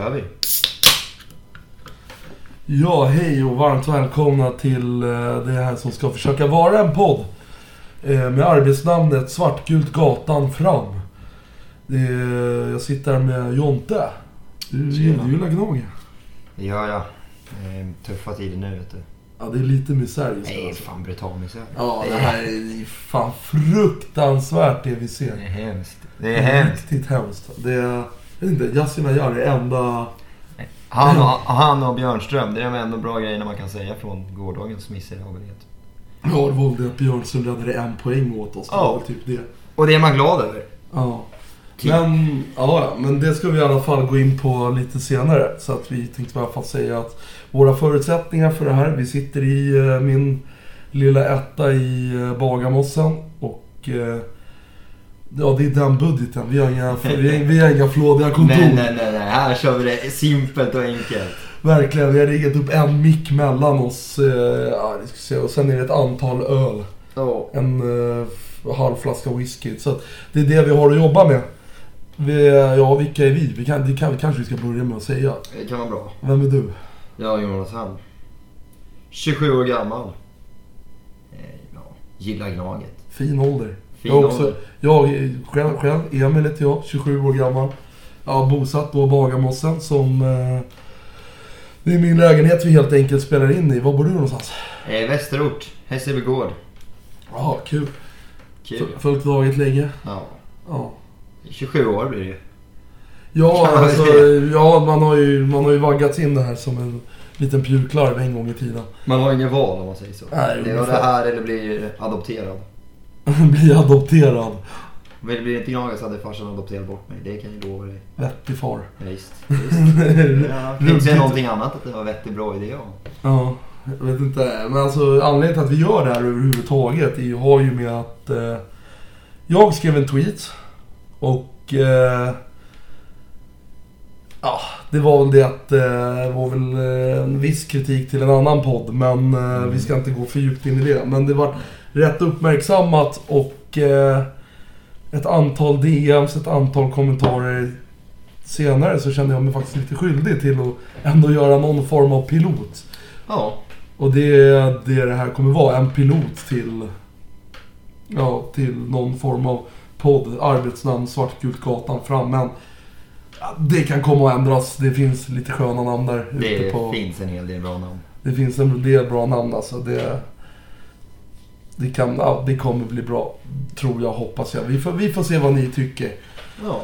kör vi. Ja, hej och varmt välkomna till eh, det här som ska försöka vara en podd. eh, Med arbetsnamnet Svartgult gatan fram. Det är, jag sitter här med Jonte. Du, gillar Gnaget? Ja, ja. Eh, Tuffa tider nu vet du. Ja, det är lite misär just nu Nej, alltså. fan brutal misär. Ja, det här är fan fruktansvärt det vi Det ser. är hemskt. Det är hemskt. Riktigt hemskt. Det är, jag vet inte, Yasin Ayar är enda... Han och, han och Björnström, det är de enda bra grejerna man kan säga från gårdagens miserabelhet. Ja, det var väl det att Björnström räddade en poäng åt oss. Det var Ja. typ det. Och det är man glad över. Ja. Typ. Men, ja, ja, men det ska vi i alla fall gå in på lite senare. Så att vi tänkte i alla fall säga att våra förutsättningar för det här. Vi sitter i eh, min lilla etta i eh, Bagarmossen. Och eh, ja, det är den budgeten. Vi har inga, vi har, vi har inga flådiga kontor. Nej, nej, nej, nej. Här kör vi det simpelt och enkelt. Verkligen, vi har riggat upp en mick mellan oss. Eh, ja, det ska se, och sen är det ett antal öl. Ja. En eh, halv flaska whisky. Så det är det vi har att jobba med. Vi, ja, vilka är vi? vi kan, det kan, kanske vi ska börja med att säga. Det kan vara bra. Vem är du? Jag är Jonas Hall. 27 år gammal. Eh, Ja, gillar Gnaget. Fin ålder. Fin jag, också, jag är själv, själv, Emil heter jag, 27 år gammal. Jag har bosatt då i Bagarmossen som... Eh, det är min lägenhet vi helt enkelt spelar in i. Var bor du någonstans? Eh, Västerort, Hässelbygård. Ja, kul. Kul. Följt laget länge. Ja. Ja. 27 år blir det ju. Ja, alltså, ja man, har ju, man har ju vaggats in det här som en liten pjurklarv en gång i tiden. Man har ingen val om man säger så. Nej, det ungefär. det här eller bli adopterad. Bli adopterad. Men det blir inte Gnaget så hade farsan adopterat bort mig. Det kan jag lova dig. Vettig far. Ja, Visst. visst. Ja, finns det någonting annat att det var vettig bra idé om? Ja, jag vet inte. Men alltså anledningen till att vi gör det här överhuvudtaget är har ju med att eh, jag skrev en tweet och eh, ja, det var väl det att eh, det var väl eh, en viss kritik till en annan podd men eh, vi ska inte gå för djupt in i det. Men det var rätt uppmärksammat och eh, ett antal DMs, ett antal kommentarer senare så kände jag mig faktiskt lite skyldig till att ändå göra någon form av pilot. Ja. Och det är det det här kommer vara. En pilot till... Ja, till någon form av podd. Arbetsnamn Svartgult gatan fram. Men det kan komma att ändras. Det finns lite sköna namn där ute Det på... finns en hel del bra namn. Det finns en del bra namn alltså. Det, det, kan, ja, det kommer bli bra. Tror jag, hoppas jag. Vi får, vi får se vad ni tycker. Ja.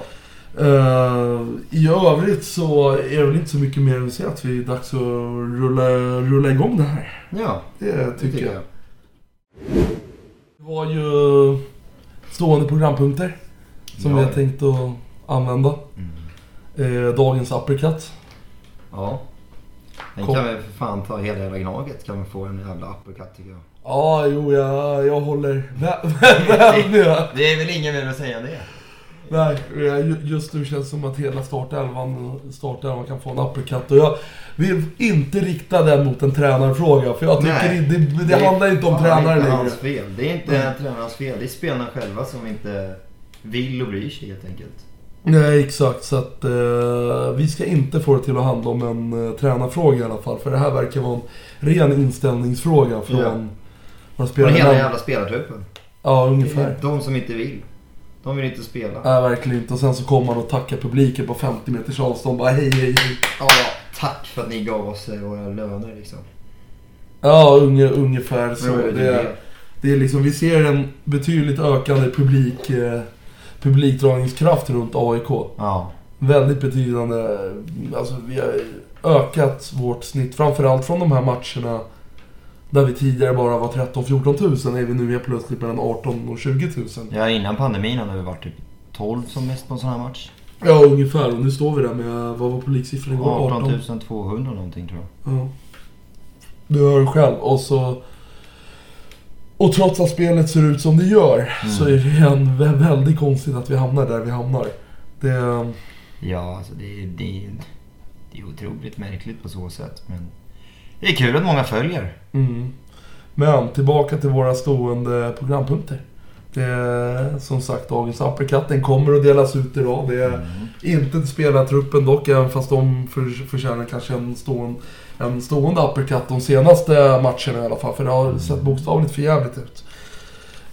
Eh, I övrigt så är det väl inte så mycket mer än att säga att vi är dags att rulla, rulla igång det här. Ja, Det det tycker jag. Det var ju stående programpunkter som Ja. vi har tänkt att använda. Mm. Eh, dagens uppercut. Ja. Den Kom. kan väl för fan ta hela jävla Gnaget kan vi få en jävla uppercut tycker jag. Ja, jo, jag, jag håller väl med. Det är väl ingen mer att säga det. Nej, ju- just nu känns det som att hela startelvan, startelvan kan få en uppercut. Och jag vill inte rikta den mot en tränarfråga. För jag tycker Nej. det, det, det handlar inte om tränaren längre. hans fel. Det är inte Nej. tränarens fel. Det är spelarna själva som inte vill och bryr sig helt enkelt. Nej, exakt. Så att eh, vi ska inte få det till att handla om en eh, tränarfråga i alla fall. För det här verkar vara en ren inställningsfråga från Ja. Spelare. hela jävla spelartruppen. Ja, ungefär. De som inte vill. De vill inte spela. Nej, verkligen inte. Och sen så kommer man och tackar publiken på 50 meters avstånd. Bara hej, hej, hej. Ja, tack för att ni gav oss eh, våra löner liksom. Ja, unge, ungefär så. Det, är- det är liksom, vi ser en betydligt ökande publik, eh, publikdragningskraft runt AIK. Ja. Väldigt betydande. Alltså vi har ökat vårt snitt. Framförallt från de här matcherna där vi tidigare bara var 13-14 tusen är vi nu helt plötsligt mellan 18 och 20 tusen. Ja, innan pandemin hade vi varit typ 12 som mest på en sån här match. Ja, ungefär. Och nu står vi där med, vad var publiksiffran igår? 18? 18 200 någonting tror jag. Ja. Du hör själv. Och så... Och trots att spelet ser ut som det gör Mm. så är det en vä- väldigt konstigt att vi hamnar där vi hamnar. Det... Ja, alltså det, är- det, det är otroligt märkligt på så sätt. Men det är kul att många följer. Mm. Men tillbaka till våra stående programpunkter. Det är, som sagt, dagens uppercut. Den kommer att delas ut idag. Det är Mm. inte spelartruppen dock, även fast de för, förtjänar kanske en stående, en stående uppercut de senaste matcherna i alla fall. För det har sett bokstavligt för jävligt ut.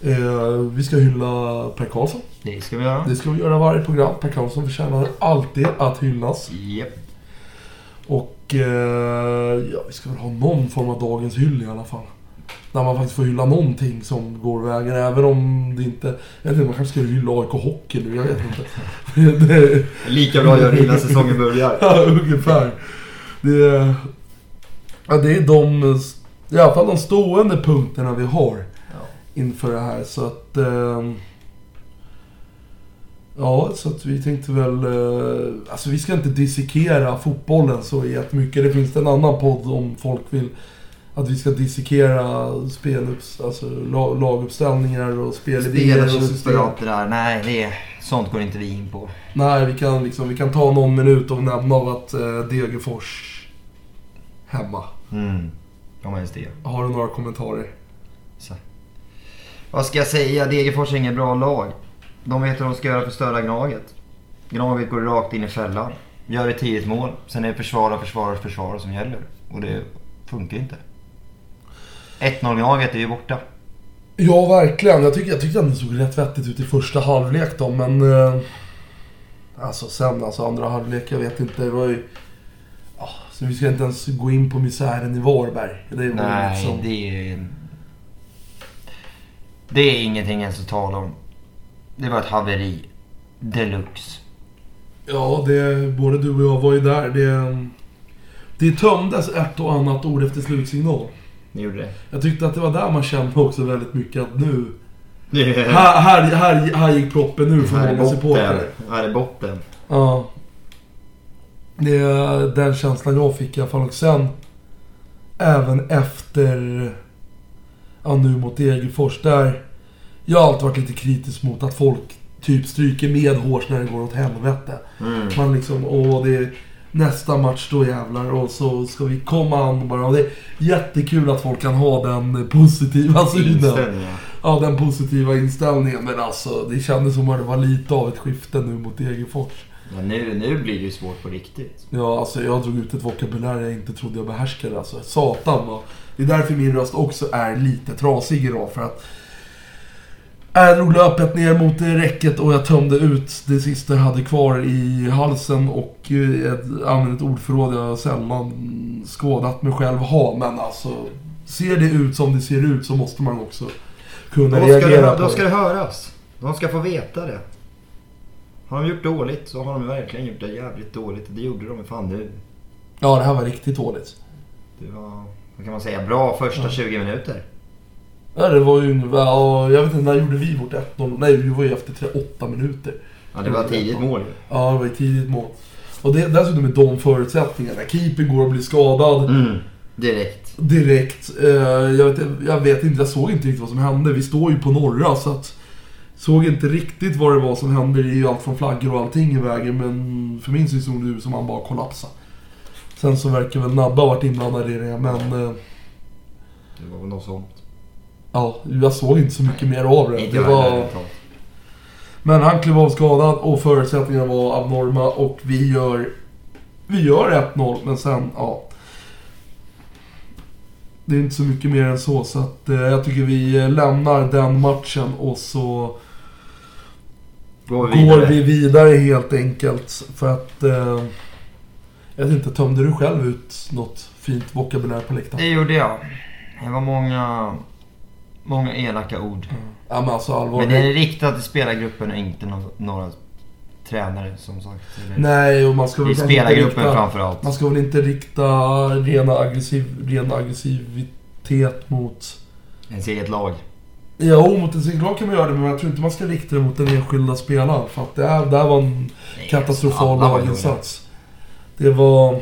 Eh, vi ska hylla Per Karlsson. Det ska vi göra. Det ska vi göra varje program. Per Karlsson förtjänar alltid att hyllas. Japp. Och ja, vi ska väl ha någon form av dagens hyll i alla fall. Där man faktiskt får hylla någonting som går vägen, även om det inte... Jag vet inte, man kanske ska hylla AIK Hockey nu, jag vet inte. det, Lika bra gör det innan säsongen börjar. ja, ungefär. Det, är- ja, det är de, i alla fall de stående punkterna vi har Ja. inför det här. Så att... ehm, ja, så att vi tänkte väl... eh, alltså vi ska inte dissekera fotbollen så jättemycket. Det finns en annan podd om folk vill att vi ska dissekera spelups, alltså lag, laguppställningar och spelidéer allt det där. Nej, det, sånt går inte vi in på. Nej, vi kan, liksom, vi kan ta någon minut och nämna av att eh, Degerfors hemma. Mm. Om ens det. Har du några kommentarer? Så. Vad ska jag säga? Degerfors är inget bra lag. De vet hur de ska göra för att störa Gnaget. Gnaget går rakt in i fällan. Gör ett tidigt mål. Sen är det försvara, försvara, försvara som gäller. Och det funkar inte. 1-0 Gnaget är ju borta. Ja, verkligen. Jag tycker, jag tyckte att det såg rätt vettigt ut i första halvlek då, men... Eh, alltså sen, alltså andra halvlek, jag vet inte. Det var ju... Ja, så vi ska inte ens gå in på misären i Varberg. Det var Nej, liksom, det är... Det är ingenting ens att tala om. Det var ett haveri. Deluxe. Ja, det, både du och jag var ju där. Det, det tömdes ett och annat ord efter slutsignal. Ni gjorde det? Jag tyckte att det var där man kände också väldigt mycket att nu... Här, här, här, här gick proppen ur för många supportrar. Här är botten. Ja. Det är den känslan jag fick i alla fall. Och sen, även efter... Ja, nu mot Degerfors. Där... Jag har alltid varit lite kritisk mot att folk typ stryker med hårs när det går åt helvete. Mm. Man liksom, åh det är nästa match då jävlar och så ska vi komma an bara. Och det är jättekul att folk kan ha den positiva synen. Ja, den positiva inställningen. Men alltså, det kändes som att det var lite av ett skifte nu mot Degerfors. Men nu, nu blir det ju svårt på riktigt. Ja, alltså jag drog ut ett vokabulär jag inte trodde jag behärskade. Alltså, satan vad... Det är därför min röst också är lite trasig idag. För att... Jag drog löpet ner mot räcket och jag tömde ut det sista jag hade kvar i halsen och eh, ett, använde ett ordförråd jag sällan skådat mig själv ha. Men alltså, ser det ut som det ser ut så måste man också kunna Då reagera det, på då ska det höras. De ska få veta det. Har de gjort dåligt så har de verkligen gjort det jävligt dåligt. Det gjorde de fan nu. Ja, det här var riktigt dåligt. Det var, vad kan man säga, bra första 20 minuter. Ja, det var ju ungefär... ja, Jag vet inte, när gjorde vi vårt 1-0? Nej, det var ju efter 38 minuter. Ja, det var tidigt mål. Ja, det var ett tidigt mål. Och det, dessutom med de förutsättningarna. Keeper går och blir skadad Mm. Direkt. direkt. Eh, jag, vet, jag vet inte, jag såg inte riktigt vad som hände. Vi står ju på norra så att... Såg inte riktigt vad det var som hände. Det är ju allt från flaggor och allting i vägen. Men för min syn såg det ut som att han bara kollapsade. Sen så verkar väl Nabbe ha varit inblandad i det, men... eh, Det var väl något sånt. Ja, jag såg inte så mycket mer av det. Inte det var... heller. Men han klev av skadad och förutsättningarna var abnorma och vi gör... Vi gör 1-0 men sen, ja. Det är inte så mycket mer än så så att eh, jag tycker vi eh, lämnar den matchen och så Går vi vidare. går vi vidare helt enkelt. För att... Eh, jag vet inte, tömde du själv ut något fint vokabulär på Det läktaren? gjorde jag. Det var många, många elaka ord. Ja men alltså Men allvarligt. det är riktat till spelargruppen och inte no- några tränare som sagt. Eller, Nej och man ska väl spelargruppen rikta- framförallt. Man ska väl inte rikta rena aggressiv, ren aggressivitet mot... Ens eget lag. Jo, mot en signal kan man göra det, men jag tror inte man ska rikta det mot den enskilda spelaren. För att det, här, det här var en Nej, katastrofal laginsats. Det var...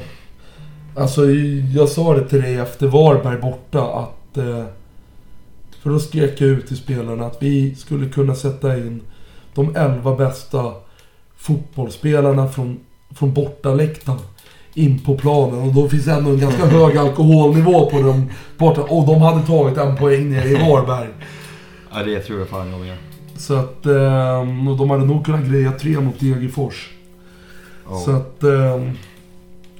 Alltså, jag sa det till dig efter Varberg borta att... Eh, för då skrek jag ut till spelarna att vi skulle kunna sätta in de 11 bästa fotbollsspelarna från, från bortaläktaren in på planen. Och då finns ändå en ganska hög alkoholnivå på dem borta. Och de hade tagit en poäng nere i Varberg. Ja, det tror jag fan jag med. Så att eh, och de hade nog kunnat greja tre mot Degerfors. Ja. Så att... Eh,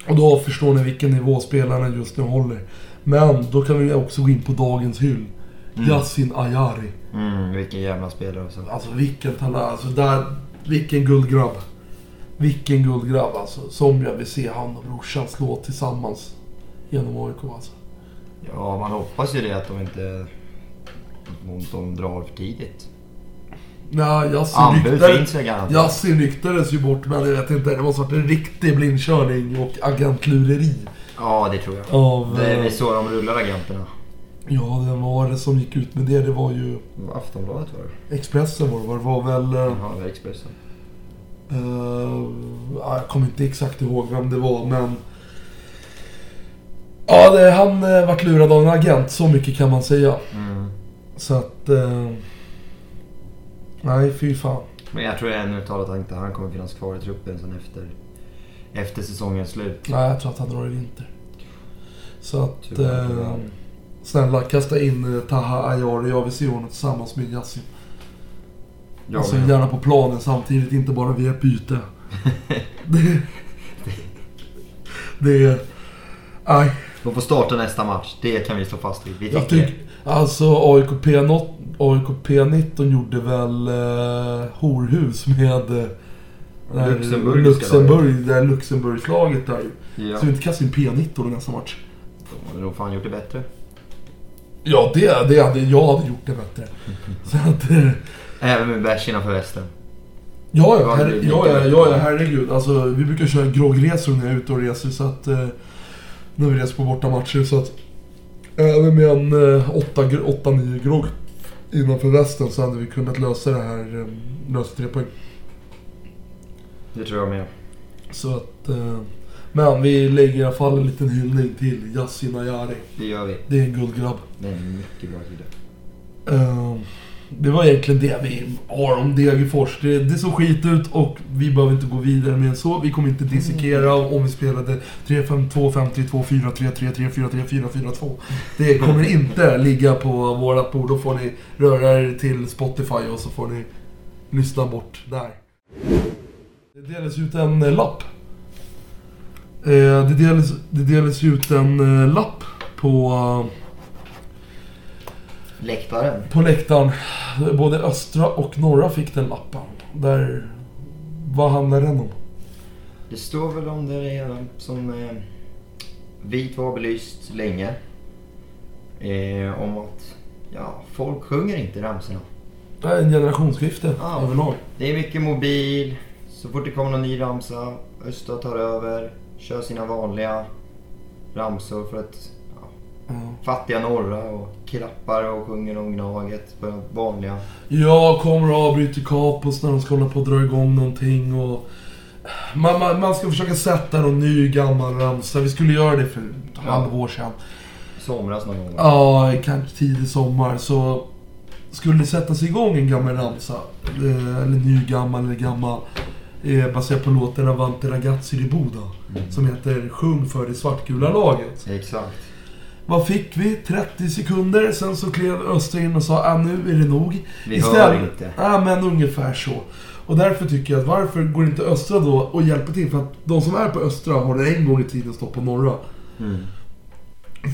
och då förstår ni vilken nivå spelarna just nu håller. Men då kan vi också gå in på dagens hyll. Mm. Yasin Ayari. Mm, vilken jävla spelare alltså. Alltså vilken talang. Alltså där, vilken guldgrabb. Vilken guldgrabb alltså. Som jag vill se han och brorsan slå tillsammans. Genom AIK alltså. Ja, man hoppas ju det att de inte... Att de drar för tidigt. Ja, Yasin ryktades, ju bort men jag vet inte. Det måste varit en riktig blindkörning och agentlureri. Ja, det tror jag. Av... Det är eh, så de rullar agenterna. Ja, det var det som gick ut med det. Det var ju Aftonbladet var det. Expressen var det. Det var väl... eh, Jaha, det var Expressen. ja, jag kommer inte exakt ihåg vem det var, men... Ja, det, han uh, vart lurad av en agent. Så mycket kan man säga. Mm. Så att... eh, nej, fy fan. Men jag tror ännu talat att inte han kommer finnas kvar i truppen sen efter, efter säsongens slut. Nej, jag tror att han drar i vinter. Så att... Eh, tyvärr. Snälla, kasta in uh, Taha Ayari. Se honom tillsammans med Yasin. Jag alltså med. gärna på planen samtidigt, inte bara via ett byte. det... Det... Nej. De får starta nästa match. Det kan vi slå fast vid. Vi Jag tycker... Alltså AIK P19, AIK P19 gjorde väl uh, horhus med... Uh, Luxemburgiska Luxemburg, det här Luxemburgslaget där ju. Ja. Så vi inte kasta in P19 i nästa match. De hade nog fan gjort det bättre. Ja, det, det hade jag hade gjort det bättre. Så att... eh, Även med bärs innanför västen. Ja, Ja, ja, herre, ja, ja, bättre. ja, ja, herregud. Alltså, vi brukar köra groggresor när jag är ute och reser. Så att, eh, när vi reser på bortamatcher. Så att även med en 8-9 grogg innanför västen så hade vi kunnat lösa det här. Eh, lösa tre poäng. Det tror jag med. Så att... Eh, men vi lägger i alla fall en liten hyllning till Yasin Ayari. Det gör vi. Det är en guldgrabb. Det är en mycket bra kille. Eh, det var egentligen det vi har om Degerfors. Det, det såg skit ut och vi behöver inte gå vidare med än så. Vi kommer inte dissekera om vi spelade 3-5-2, 5-3-2, 4-3-3, 3-4-3, 4-4-2. Det kommer inte ligga på vårat bord. Då får ni röra er till Spotify och så får ni lyssna bort där. Det delas ut en lapp. Eh, Det delas, det ut en eh, lapp på... Läktaren. på läktaren. Både östra och norra fick den lappen. Där... Vad handlar den om? Det står väl om det är som eh, vit var belyst länge. Eh, om att ja, folk sjunger inte ramsorna. Det är en generationsskifte Ja. överlag. Det är mycket mobil. Så fort det kommer någon ny ramsa, Östra tar över, kör sina vanliga ramsor för att ja, Ja. fattiga norra och klappar och sjunger om Gnaget på vanliga. Jag kommer och avbryter kapos när de ska hålla på att dra igång någonting och... Man, man, man ska försöka sätta någon ny gammal ramsa. Vi skulle göra det för ett Ja. halvår sedan. Somras någon gång. Ja, kanske tidig sommar. Så skulle det sättas igång en gammal ramsa, eh, eller ny gammal eller gammal, eh, baserat på låten Avante Ragazzi di Boda. Mm. Som heter Sjung för det svartgula laget. Exakt. Vad fick vi? 30 sekunder. Sen så klev Östra in och sa ah, nu är det nog. Vi hör inte. Ja, men ungefär så. Och därför tycker jag att varför går inte Östra då och hjälper till? För att de som är på Östra har en gång i tiden stått på Norra. Mm.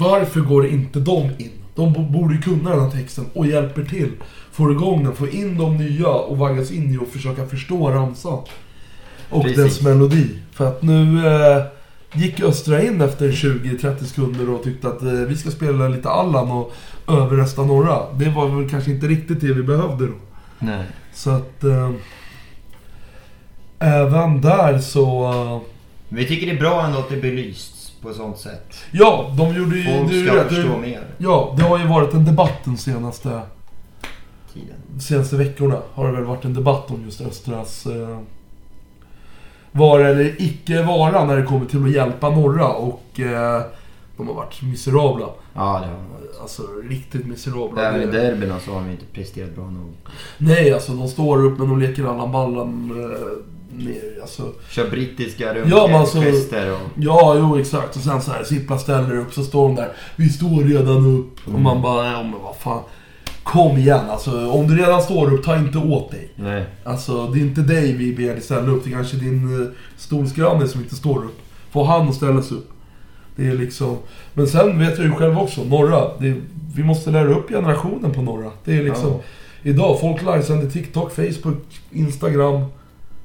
Varför går inte de in? De bo- borde kunna den här texten och hjälper till. Får igång den, får in de nya och vaggas in i och försöka förstå ramsan. Och Precis. dess melodi. För att nu eh, gick Östra in efter 20-30 sekunder och tyckte att eh, vi ska spela lite Allan och överrösta norra. Det var väl kanske inte riktigt det vi behövde då. Nej. Så att... Eh, även där så... Eh, Vi tycker det är bra ändå att det belysts på ett sånt sätt. ja, de gjorde ju... Folk det ska rätt. förstå mer. Ja, det har ju varit en debatt den senaste, Tiden. senaste veckorna. Har det väl varit en debatt om just Östras eh, vara eller icke vara när det kommer till att hjälpa norra. Och eh, de har varit miserabla. Ja, det har man. Alltså riktigt miserabla. Även i derbyna så har vi inte presterat bra nog. Nej, alltså de står upp men de leker Allan Ballan eh, ner. Alltså, Kör brittiska Ja, alltså- och... ja, jo exakt. Och sen så här, Sippla ställer upp så står de där. Vi står redan upp. Och Mm. man bara, ja men vad fan. Kom igen alltså. Om du redan står upp, ta inte åt dig. Nej. Alltså, det är inte dig vi ber dig ställa upp. Det är kanske din uh, stolsgranne som inte står upp. Få han att ställa sig upp. Det är liksom... Men sen vet jag ju själv också, norra. Det vi måste lära upp generationen på norra. Det är liksom... Ja. Idag, folk livesänder TikTok, Facebook, Instagram,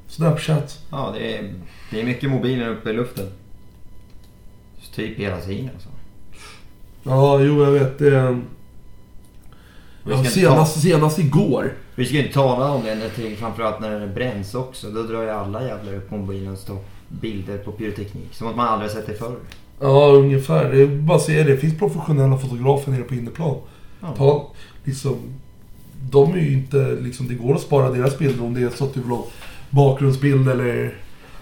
Snapchat. Ja, det är, det är mycket mobiler uppe i luften. Typ hela tiden alltså. Ja, jo jag vet. Det... är- Ja, ska, inte senast, senast igår. ta, vi ska inte tala om det, när det- framförallt när det bränns också. Då drar ju alla jävlar upp mobilen och tar bilder på pyroteknik. Som att man aldrig sett det förr. Ja, ungefär. Det är bara att säga det. Det finns professionella fotografer nere på innerplan. Ja. Ta, liksom, de är ju inte, liksom, det går att spara deras bilder om det är så att du vill ha bakgrundsbild eller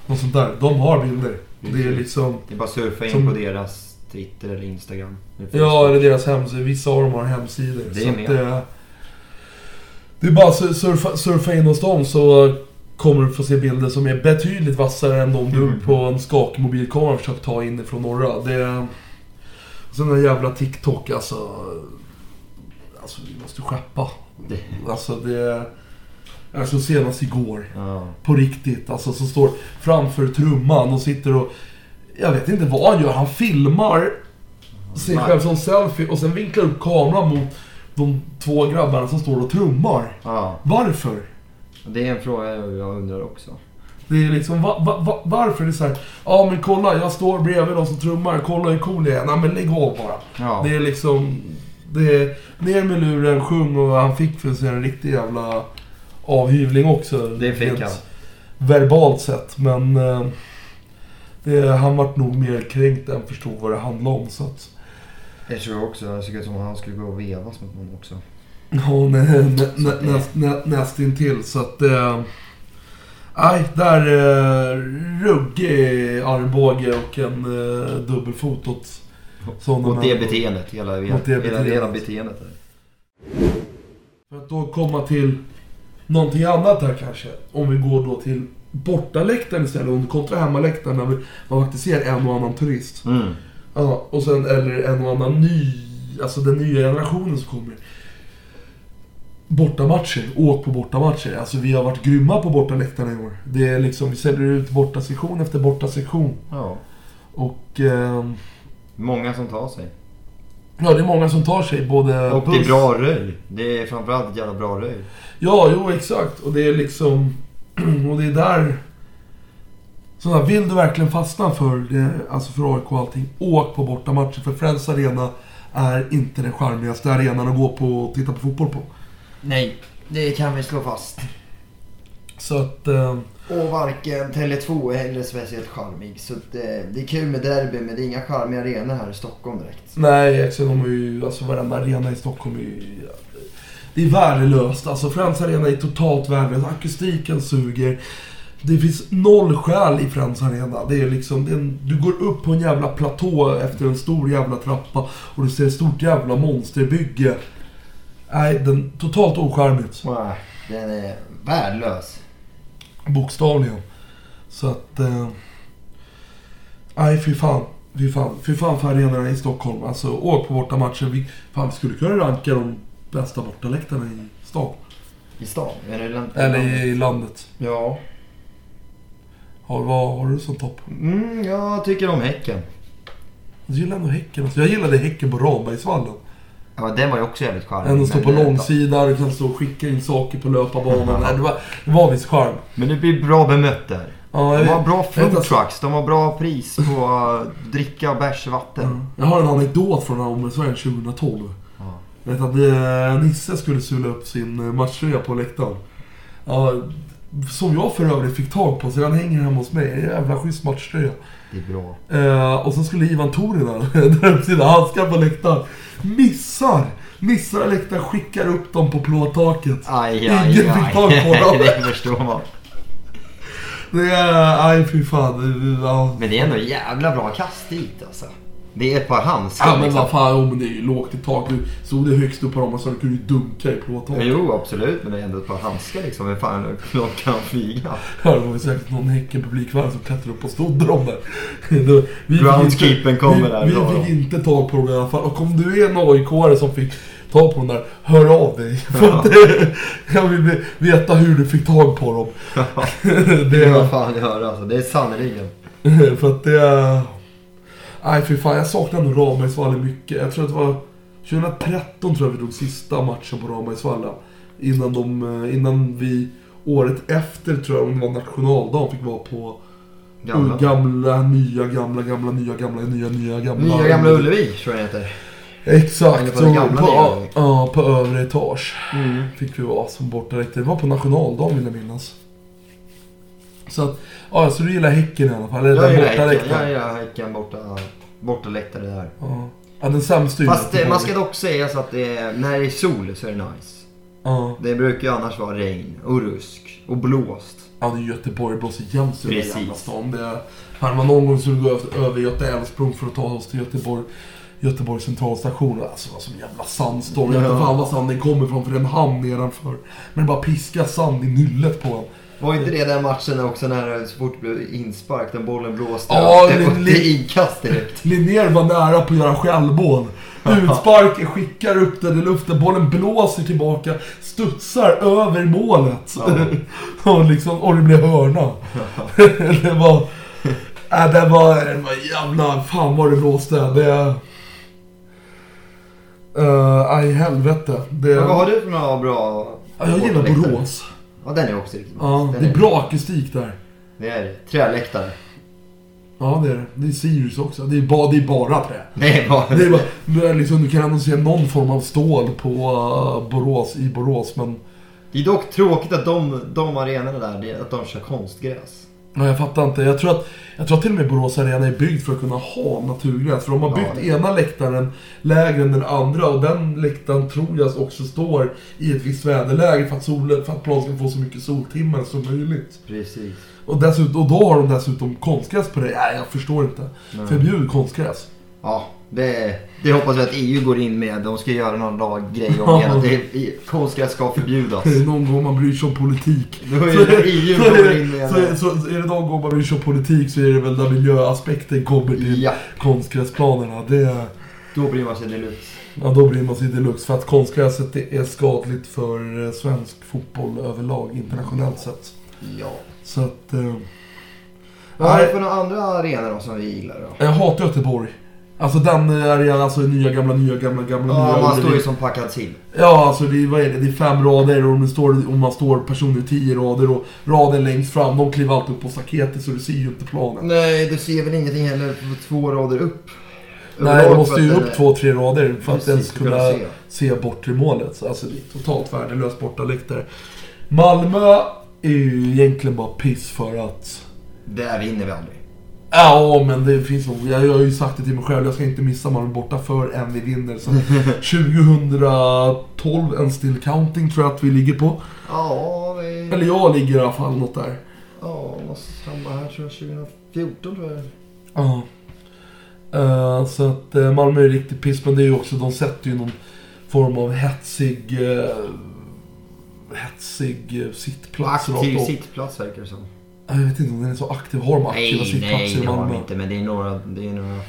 något sånt där. De har bilder. Det är liksom, Det är bara surfa in Som- på deras Twitter eller Instagram. ja eller deras hemsidor. Vissa av dem har hemsidor. Det så är att med. det, är bara att surfa, surfa in hos dem så kommer du få se bilder som är betydligt vassare än de du Mm. på en skakig mobilkamera försökt ta inifrån norra. Det, sen den jävla TikTok alltså. Alltså vi måste skeppa. Det- Alltså det... Alltså senast igår. Ja. På riktigt. Alltså som står framför trumman och sitter och... Jag vet inte vad han gör. Han filmar sig själv som selfie och sen vinklar upp kameran mot de två grabbarna som står och trummar. ja. Varför? Det är en fråga jag undrar också. Det är liksom, va, va, va, varför? Det är så här, ja men kolla jag står bredvid de som trummar, kolla hur cool jag är. Nej men lägg av bara. Ja. Det är liksom, det är ner med luren, sjung och han fick för sig en riktig jävla avhyvling också. Det fick han. Verbalt sett, men eh, det, han vart nog mer kränkt än förstod vad det handlade om. Så att, Jag tror också, det såg ut som att han skulle gå och vevas mot någon också. ja, nä, nä, nä, nästintill. Så att, eh, nej, där eh, ruggig armbåge och en eh, dubbelfot åt sådana Och det beteendet, hela, hela, Mot det beteendet. hela beteendet. Där. För att då komma till någonting annat här kanske. Om vi går då till bortaläktaren istället. Du kontra hemmaläktaren när man faktiskt ser en och annan turist. Mm. Ja, och sen eller en och annan ny, alltså den nya generationen som kommer. Bortamatcher, åk på bortamatcher. Alltså vi har varit grymma på bortaläktarna i år. Det är liksom, vi säljer ut bortasektion efter bortasektion. Ja. Och ehm, Många som tar sig. ja, det är många som tar sig både Och det är bra röj. Det är framförallt ett jävla bra röj. Ja, jo exakt. Och det är liksom... Och det är där... Så vill du verkligen fastna för, det, alltså för AIK och allting, åk på bortamatcher. För Friends Arena är inte den charmigaste arenan att gå på och titta på fotboll på. Nej, det kan vi slå fast. Så att... Eh, Och varken Tele2 är heller speciellt charmig. Så det, det är kul med derby men det är inga charmiga arenor här i Stockholm direkt. nej, exakt, de är ju... Alltså varenda arena i Stockholm är ju... Det är värdelöst. Alltså Friends Arena är totalt värdelöst. Akustiken suger. Det finns noll skäl i Friends Arena. Det är liksom, det är en, du går upp på en jävla platå efter en stor jävla trappa och du ser ett stort jävla monsterbygge. Nej, den totalt ocharmigt. Nej, den är värdelös. Bokstavligen. Så att... Eh, nej, fy fan. Fy fan. Fy fan för arenorna i Stockholm. Alltså, åk på bortamatcher. Vi, fan, vi skulle kunna ranka de bästa bortaläktarna i stan. I stan? Eller, i land- Eller i, landet. Ja. Har, vad har du som topp? Mm, jag tycker om Häcken. Jag gillar ändå Häcken. Alltså, jag gillade Häcken på Rambergsvallen. Ja, den var ju också jävligt charmig. Ändå stå men på det- långsida, du kan stå och skicka in saker på löparbanan. Nej, det, var, det var viss charm. Men det blir bra bemött där. Ja, jag De har vet- bra jag vet food alltså- trucks, de har bra pris på uh, dricka, bärs, vatten. Ja. Jag har en anekdot från Ommersvärn 2012. Ja. Jag vet att eh, Nisse skulle sula upp sin eh, matchtröja på läktaren. Ja, som jag för övrigt fick tag på, så den hänger hemma hos mig. En jävla schysst matchtröja. Det är bra. Eh, och sen skulle Ivan Torina dra upp sina handskar på läktaren. Missar! Missar läktaren, skickar upp dem på plåttaket. Aj, aj, Ingen aj. fick tag på dem. det förstår man. Det är... Aj, fy fan. Ja. Men det är ändå jävla bra kast dit alltså. Det är ett par handskar Ja men liksom. vad fan, oh, men det är ju lågt i tak. Du stod det högst upp på dem och så du kunde ju dunka i plåttaket. Jo, absolut. Men det är ändå ett par handskar liksom. Hur fan långt kan de flyga? Ja, det var ju säkert någon Häcken-publikvärd som klättrade upp och stod dem där. Vi inte- kommer vi, där, Vi bra. fick inte tag på dem i alla fall. Och om du är en AIK-are som fick tag på den där, hör av dig. För att, jag vill veta hur du fick tag på dem. Det det, är vad fan jag hör alltså. Det är sannerligen. för att det är... Nej fy fan, jag saknar nog Rambergsvallen mycket. Jag tror att det var 2013 tror jag vi drog sista matchen på Rambergsvallen. Innan, de, eh, innan vi året efter tror jag, om det var nationaldagen, fick vara på Gamla. gamla, nya, gamla, gamla, nya, gamla, nya, nya, gamla. Nya Gamla Ullevi tror jag det heter. Exakt, på gamla på, ja, på övre etage Mm. fick vi vara som bortaläktare. Det var på nationaldagen vill jag minnas. Så att, ja så du gillar Häcken i alla fall? Eller Jag den gillar Häcken. Jag gillar Häcken borta, bortaläktare där. Ja. ja, den ju Fast eh, man ska dock säga så att det är, när det är sol så är det nice. Ja, Det brukar ju annars vara regn och rusk och blåst. ja det är Göteborg, det blåser jämt den Precis. jävla stan. Det är, fan, man någon gång skulle gå över, Göta Älvsprång för att ta oss till Göteborg. Göteborgs centralstation. Alltså var som jävla sandstorm. Jag vet inte fan var sanden kommer ifrån för det är en hamn nedanför. Men det bara piskar sand i nyllet på en. Var inte det den matchen också när så fort det blev inspark, den bollen blåste Ja, upp, det, det- det är inkast direkt. Linnér var nära på att göra självmål. Utspark, skickar upp den i luften, bollen blåser tillbaka, studsar över målet. Ja. och, liksom, och det blir hörna. det var... Äh, det var, det var jävla... Fan vad det blåste. Det... Uh, aj, helvete. Det, Men vad har du för några bra... ja, jag gillar? Borås. Ja, den är också riktigt Ja. Den det är bra akustik där. Det är. Träläktare. Ja, det är det. Det är Sirius också. Det är, ba, det är bara trä. Det är bara... Det är bara, det är liksom, du kan ändå se någon form av stål på uh, Borås, i Borås, men... Det är dock tråkigt att de, de arenorna där, är att de kör konstgräs. Ja, jag fattar inte. Jag tror, att, jag tror att till och med Borås Arena är byggd för att kunna ha naturgräs. För de har Ja, byggt det- ena läktaren lägre än den andra och den läktaren tror jag också står i ett visst väderläge för att, solen, för att planen ska få så mycket soltimmar som möjligt. Precis. Och, dessutom, och då har de dessutom konstgräs på det. Nej, jag förstår inte. Nej. Förbjud konstgräs. Ja, det, det hoppas vi att EU går in med. De ska göra någon laggrej om det. Att det, konstgräs ska förbjudas. Någon gång man bryr sig om politik. Då är Så- det EU så, går är in det, med så, är- så är det någon gång man bryr sig om politik så är det väl där miljöaspekten kommer till Ja, konstgräsplanerna. Det, då bryr man sig deluxe. ja, då bryr man sig deluxe för att konstgräset det är skadligt för eh, svensk fotboll överlag internationellt sett. Ja. Så att... Eh, Vad du nej, för några andra arenor som vi gillar då? jag hatar Göteborg. Alltså den arenan, alltså nya gamla, nya gamla, gamla, Ja, nya. man står ju som packad sill. Ja, alltså det är, vad är det? det är fem rader och, det står, och man står personer i tio rader och raden längst fram, de kliver alltid upp på staketet så du ser ju inte planen. Nej, du ser väl ingenting heller på två rader upp? Nej, du måste ju upp är- två, tre rader för att ens kunna se. se bortre målet. Så Alltså det är totalt värdelös bortaläktare. Malmö är ju egentligen bara piss för att... Där vinner vi aldrig. Ja, men det finns nog... Jag, jag har ju sagt det till mig själv, jag ska inte missa Malmö borta för än vi vinner. Så 2012, en still counting tror jag att vi ligger på. Ja, vi... Eller jag ligger i alla fall något där. Ja, måste samma här tror jag. 2014 tror jag. Ja. Eh, så att uh, Malmö är riktigt piss, men det är ju också, de sätter ju någon form av hetsig... eh, hetsig uh, sittplats Aktiv sittplats verkar det som. Jag vet inte om den är så aktiv. Har de aktiva Nej, sittplatser nej, i det har Malmö? de inte. Men det är några, det är några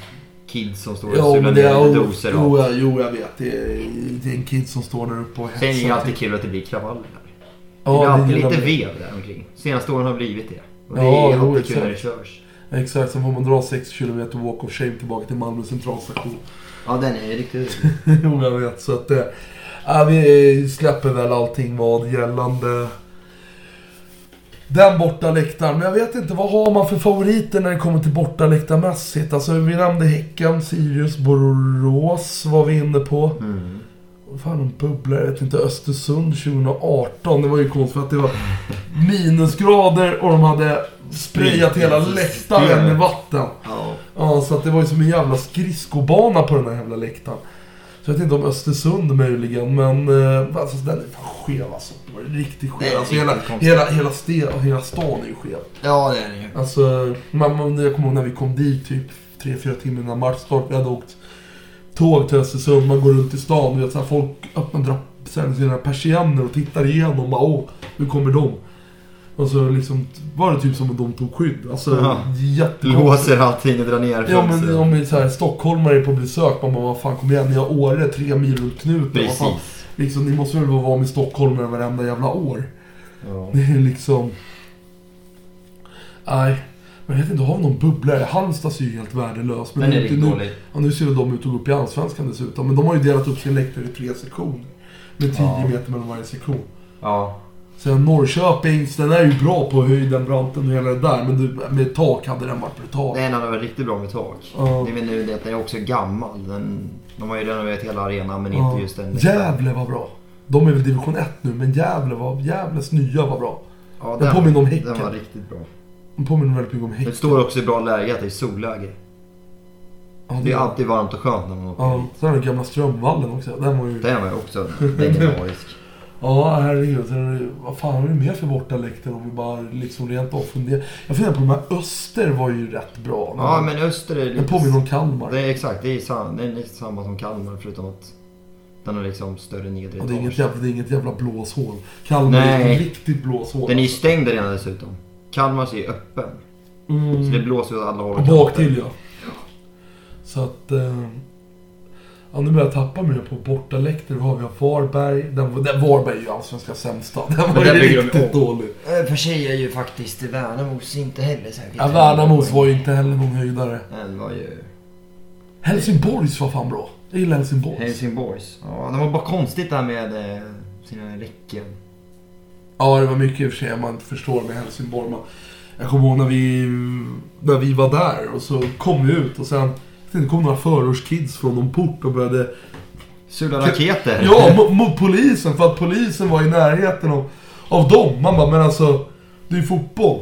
kids som står och Ja, men det är... Jo, doser. jo, jag- jo, jag vet. Det är, det är en kid som står där uppe och Sen är det ju hetsar. alltid kul att det blir kravaller där. Ja, det är alltid gillar lite vev där omkring. Senaste åren har blivit det. Och det Ja, är jo, alltid kul när det körs. Exakt, sen får man dra 6 km walk of shame tillbaka till Malmö centralstation. Ja, den är riktigt jo, jag vet. Så att det... Ja, vi släpper väl allting vad gällande den borta läktaren. Men jag vet inte, vad har man för favoriter när det kommer till borta läktarmässigt? Alltså vi nämnde Häcken, Sirius, Borås var vi inne på. mm. Fan, de bubblar. Jag vet inte, Östersund 2018. Det var ju konstigt för att det var minusgrader och de hade sprayat hela läktaren med vatten. Ja. Ja, så att det var ju som en jävla skridskobana på den här jävla läktaren. Så jag vet inte om Östersund möjligen, men eh, alltså, den är fan skev alltså. Var riktigt skev. Alltså, hela, hela, hela, sten, hela stan är ju skev. ja, det är det ju. Alltså, man, man, jag kommer ihåg när vi kom dit typ 3-4 timmar innan matchstart. Vi hade åkt tåg till Östersund. Man går runt i stan. Vet, så här, folk öppnar sina persienner och tittar igenom. Bara, Åh, nu kommer de. Och så liksom var det typ som att de tog skydd. Alltså jättekonstigt. Låser allting och drar ner Ja men om vi så här, stockholmare är på besök, man bara vad fan kom igen, ni har Åre tre mil runt knuten. Precis. Liksom, ni måste väl vara med stockholmare varenda jävla år. Ja. Det är liksom... Nej. Men jag vet inte, har vi någon bubblare? Halmstad ser ju helt värdelös. Men Den nu- nu, ja, nu ser de ut att gå upp i Allsvenskan dessutom. Men de har ju delat upp sin läktare i tre sektioner. Med 10 Ja. meter mellan varje sektion. Ja. Sen Norrköpings, den är ju bra på höjden, branten och hela det där. Men du, med tak hade den varit brutal. Den hade varit riktigt bra med tak. Ja. Det är väl nu det att den är också gammal. Den, de har ju renoverat hela arenan men Ja. inte just den. Gävle var bra. De är väl division 1 nu, men Gävle var, Gävles nya var bra. Ja, Den påminner om Häcken. Den var riktigt bra. De påminner väldigt mycket om Det Häcken. står också i bra läge att det är solläge. Ja, Det är alltid varmt och skönt när man åker Ja, dit. sen har du gamla Strömvallen också. Den var ju... Den var också legendarisk. Ja, herregud. Är det, vad fan har vi mer för bortaläktare om vi bara liksom rent av funderar. Jag funderar på de här Öster var ju rätt bra. Ja, men Öster är Den lite... påminner om Kalmar. Det är exakt, det är, sam, det är lite samma som Kalmar förutom att den har liksom större nedre Ja, det, är inget jävla, det är inget jävla blåshål. Kalmar är Nej. ett riktigt blåshål. Den är ju stängd redan dessutom. Kalmars är öppen. mm. Så det blåser åt alla håll Och kanter. bak till ja. Så att... Eh, ja, nu börjar jag tappa mig på bortaläktare. Då har vi Varberg. Den, var- den Varberg är ju allsvenska sämsta. Den var ju riktigt dålig. Eh, För sig är ju faktiskt Värnamos inte heller särskilt Ja, Värnamos var ju inte heller någon höjdare. Den var ju... Helsingborgs var fan bra. Jag gillar Helsingborgs. Helsingborgs. Ja, det var bara konstigt där med eh, sina räcken. Ja, det var mycket i och för sig man inte förstår med Helsingborg. Man, jag kommer ihåg när vi, när vi var där och så kom vi ut och sen det kom några förortskids från någon port och började... Sula raketer. Ja, mot, polisen för att polisen var i närheten av, av dem. Man bara, men alltså, det är ju fotboll.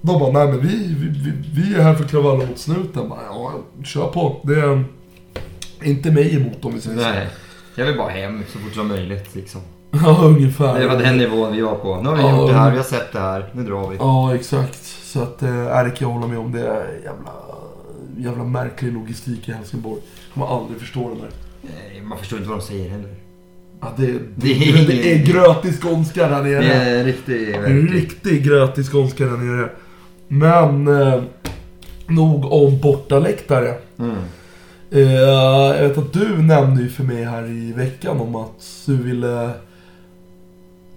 De bara, nej men vi, vi, vi, är här för att kravalla mot snuten. Bara, ja, kör på. Det är inte mig emot om vi säger så. Nej. Jag vill bara hem så fort som möjligt liksom. Ja, ungefär. Det var den nivån vi var på. Nu har vi Ja. gjort det här, vi har sett det här, nu drar vi. Ja, exakt. Så att är det kan jag hålla med om. Det är jävla, jävla märklig logistik i Helsingborg. Kommer aldrig förstå den där. Nej, Man förstår inte vad de säger heller. Ja, det, det, Det är- det är grötig skånska där nere. Det är en riktig... En riktig grötig skånska där nere. Men, eh, nog om bortaläktare. Mm. Eh, jag vet att du nämnde ju för mig här i veckan om att du ville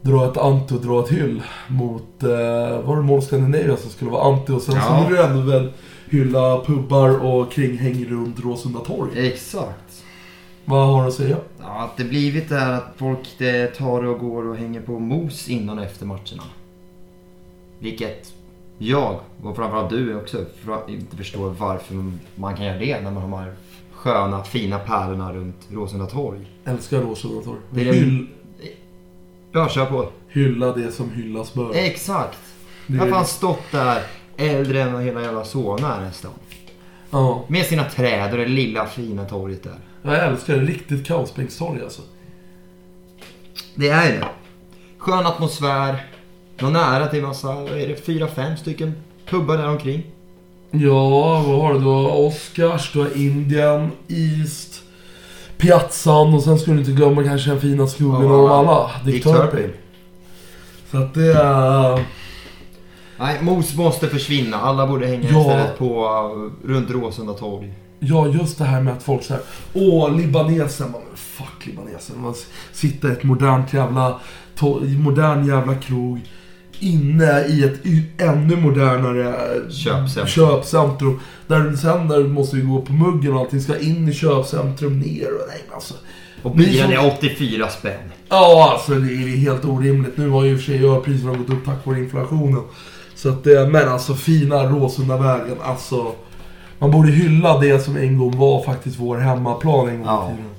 dra ett anti och dra ett hyll mot, eh, var det Mål Scandinavia som skulle vara anti och sen så Ja. ville du ändå väl hylla pubbar och kringhäng runt Råsunda torg. Exakt. Vad har du att säga? Ja, att det blivit det här att folk det tar och går och hänger på mos innan och efter matcherna. Vilket jag, och framförallt du också, inte förstår varför man kan göra det när man har de här sköna, fina pärlorna runt Råsunda torg. Älskar Råsunda torg. Det är Hyll, Ja, kör på. hylla det som hyllas bör. Exakt. Det Jag har fan stått där äldre än hela jävla Solna är nästan. Ja, Med sina träd och det lilla fina torget där. jag älskar det. Riktigt kaosbänkstorg alltså. Det är det. Skön atmosfär. Någon nära till massa, vad är det, fyra, fem stycken pubbar där omkring. Ja, vad har du? Du har Oscars, du har Indian, East, Piazzan och sen ska du inte glömma kanske den fina skogen Ja, av alla. Dick. Turpin. Så att det är... Nej, mos måste försvinna. Alla borde hänga Ja. istället på, uh, runt Råsunda torg. Ja, just det här med att folk säger Åh, libanesen. Man, fuck libanesen. Man sitter i ett modernt jävla... Modern jävla krog. Inne i ett ännu modernare eh, Köpcentrum. köpcentrum. Där sen där måste vi gå på muggen och allting ska in i köpcentrum ner och nej alltså. Och bilen är 84 spänn. Ja, alltså det är helt orimligt. Nu har ju i och för sig ölpriserna gått upp tack vare inflationen. Så att det, men alltså fina Råsundavägen, alltså. Man borde hylla det som en gång var faktiskt vår hemmaplan en gång Ja. i tiden.